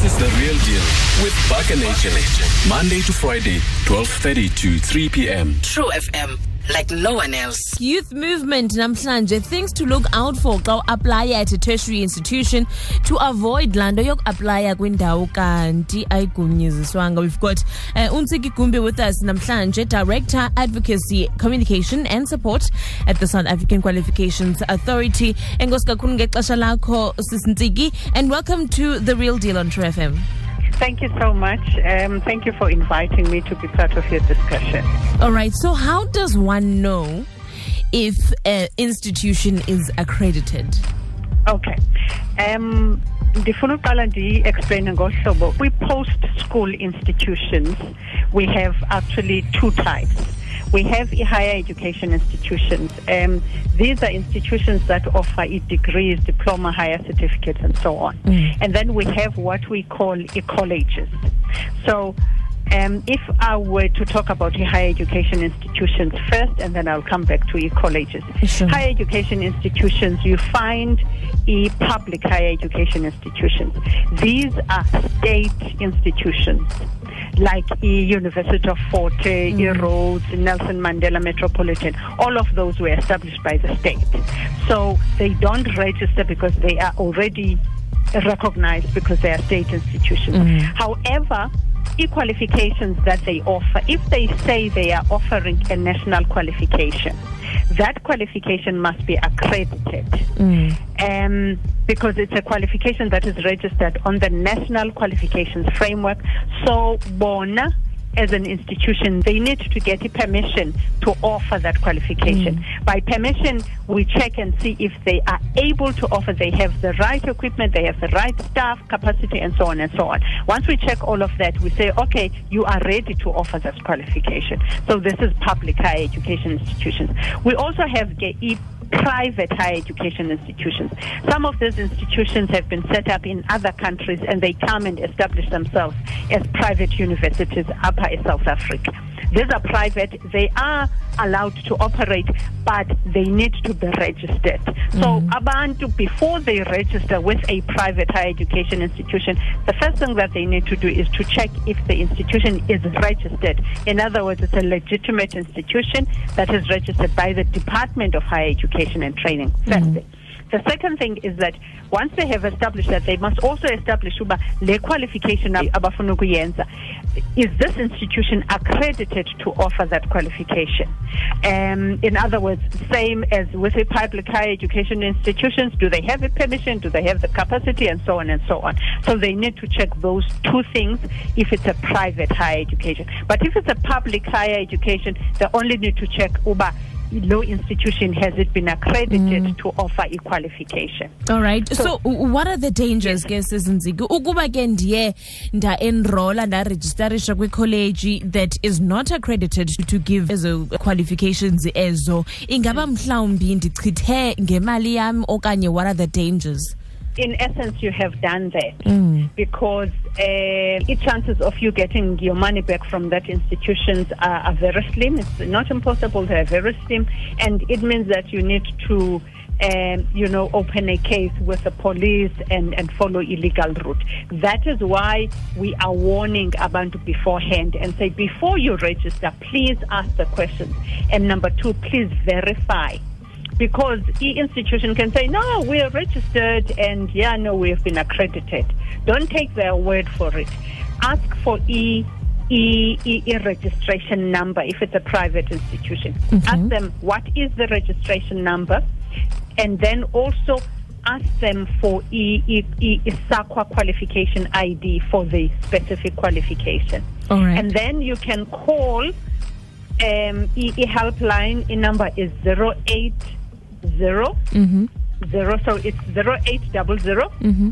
This is The Real Deal with Buck and Nation. Monday to Friday, 12.30 to 3 p.m. True FM, like no one else. Youth movement namhlanje things to look out for xa apply at a tertiary institution to avoid laa nto yokuaplaya kwindawo kanti ayigunyaziswanga we've got uh, uNtsiki Gumbi with us namhlanje director advocacy communication and support at the south african qualifications authority. And welcome to the real deal on true fm Thank you so much. Um, thank you for inviting me to be part of your discussion. all right so how does one know if an institution is accredited Okay. Um, ndifuna uqala ndiyi-explaine ngohlobo kwi-post school institutions we have actually two types we have higher education institutions. Um, these are institutions that offer degrees diploma higher certificates and so on. And then we have what we call colleges so um, if I were to talk about the higher education institutions first, and then I'll come back to e colleges. Sure. Higher education institutions, you find e public higher education institutions. These are state institutions like e University of Fort Hare, e Rhodes, Nelson Mandela Metropolitan. All of those were established by the state. So they don't register because they are already recognized because they are state institutions. However, e-qualifications that they offer, if they say they are offering a national qualification, that qualification must be accredited. Um, because it's a qualification that is registered on the National Qualifications Framework. So, Bona, as an institution, they need to get a permission to offer that qualification. Mm. By permission, we check and see if they are able to offer, they have the right equipment, they have the right staff, capacity, and so on and so on. Once we check all of that, we say, okay, you are ready to offer this qualification. So this is public higher education institutions. We also have ge- e- private higher education institutions. Some of those institutions have been set up in other countries and they come and establish themselves as private universities up in South Africa. These are private, they are allowed to operate, but they need to be registered. So, mm-hmm. abantu, before they register with a private higher education institution, the first thing that they need to do is to check if the institution is registered. In other words, it's a legitimate institution that is registered by the Department of Higher Education and Training. First thing. The second thing is that once they have established that, they must also establish uba le qualification ab- abafuna ukuyenza is this institution accredited to offer that qualification? Um, in other words, same as with the public higher education institutions, do they have the permission? Do they have the capacity? And so on and so on. So they need to check those two things if it's a private higher education. But if it's a public higher education, they only need to check uba no institution has it been accredited mm. to offer a qualification. all right. So, w- what are the dangers ke sizinziki ukuba ke ndiye ndaenrola ndarejistarisha kwikholeji that is not accredited to give ezo qualifications ezo ingaba mm. mhlawumbi ndichithe ngemali yam okanye what are the dangers in essence, you have done that because uh, the chances of you getting your money back from that institutions are, are very slim. It's not impossible; they are very slim, and it means that you need to. Um, you know, open a case with the police and, and follow illegal route. That is why we are warning abantu beforehand and say before you register, please ask the questions. And number two, please verify because e institution can say no we are registered and yeah no we have been accredited don't take their word for it ask for e E, e, e registration number if it's a private institution. Ask them what is the registration number, and then also ask them for e, e, e, e SAQA qualification ID for the specific qualification. All right. And then you can call um, e, e helpline. E number is zero eight zero mm-hmm. zero. So it's zero eight double zero mm-hmm.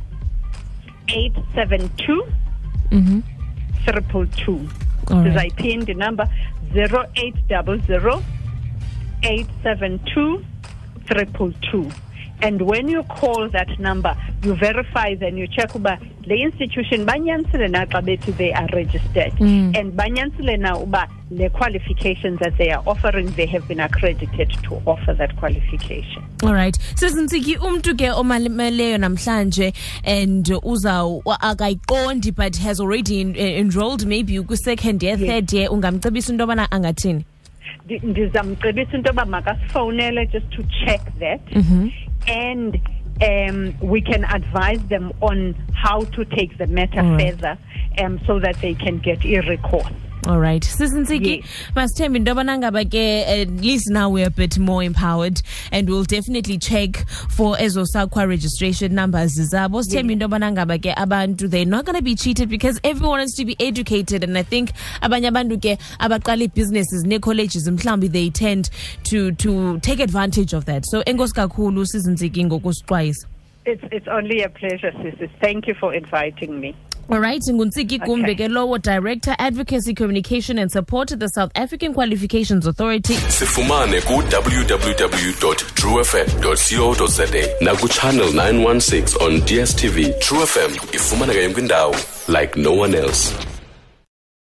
eight seven two mm-hmm. triple two. All Because right. I pinned the number zero eight double zero eight seven two triple two. And when you call that number, you verify, then you check uba le institution banyanisile na xa bethi they are registered. And banyanisile na uba the qualifications that they are offering they have been accredited to offer that qualification. Alright. Sizintsiki umntu ke omalimeleyo namhlanje and uza akayiqondi but has already eh, enrolled maybe kwi-second year Yes. third year. Ungamcebisa into yobana angathini? Ndi- ndizamcebisa into yoba makasifowunele just to check that and um, we can advise them on how to take the matter right. further um, so that they can get e-recourse alright sisintsiki Yes. masithembe into yobana ngaba ke eh, at least now we're a bit more empowered and we'll definitely check for ezo SAQA registration numbers zabo sithembe into yobana ngaba ke abantu they're not going to be cheated because everyone wants to be educated and i think abanye abantu ke abaqala ii-businesses nee-colleges mhlawumbi they tend to to take advantage of that so enkosi kakhulu sizintsiki ngokusixwayisa It's, it's only a pleasure, sisters. Thank you for inviting me. Alright, NguNtsiki Gumbi Okay. ke lowo Director Advocacy Communication and Support at the South African Qualifications Authority. sifumane ku-www.truefm.co.za naku-channel 916 on dstv true fm ifumaneka yonke indawo like no one else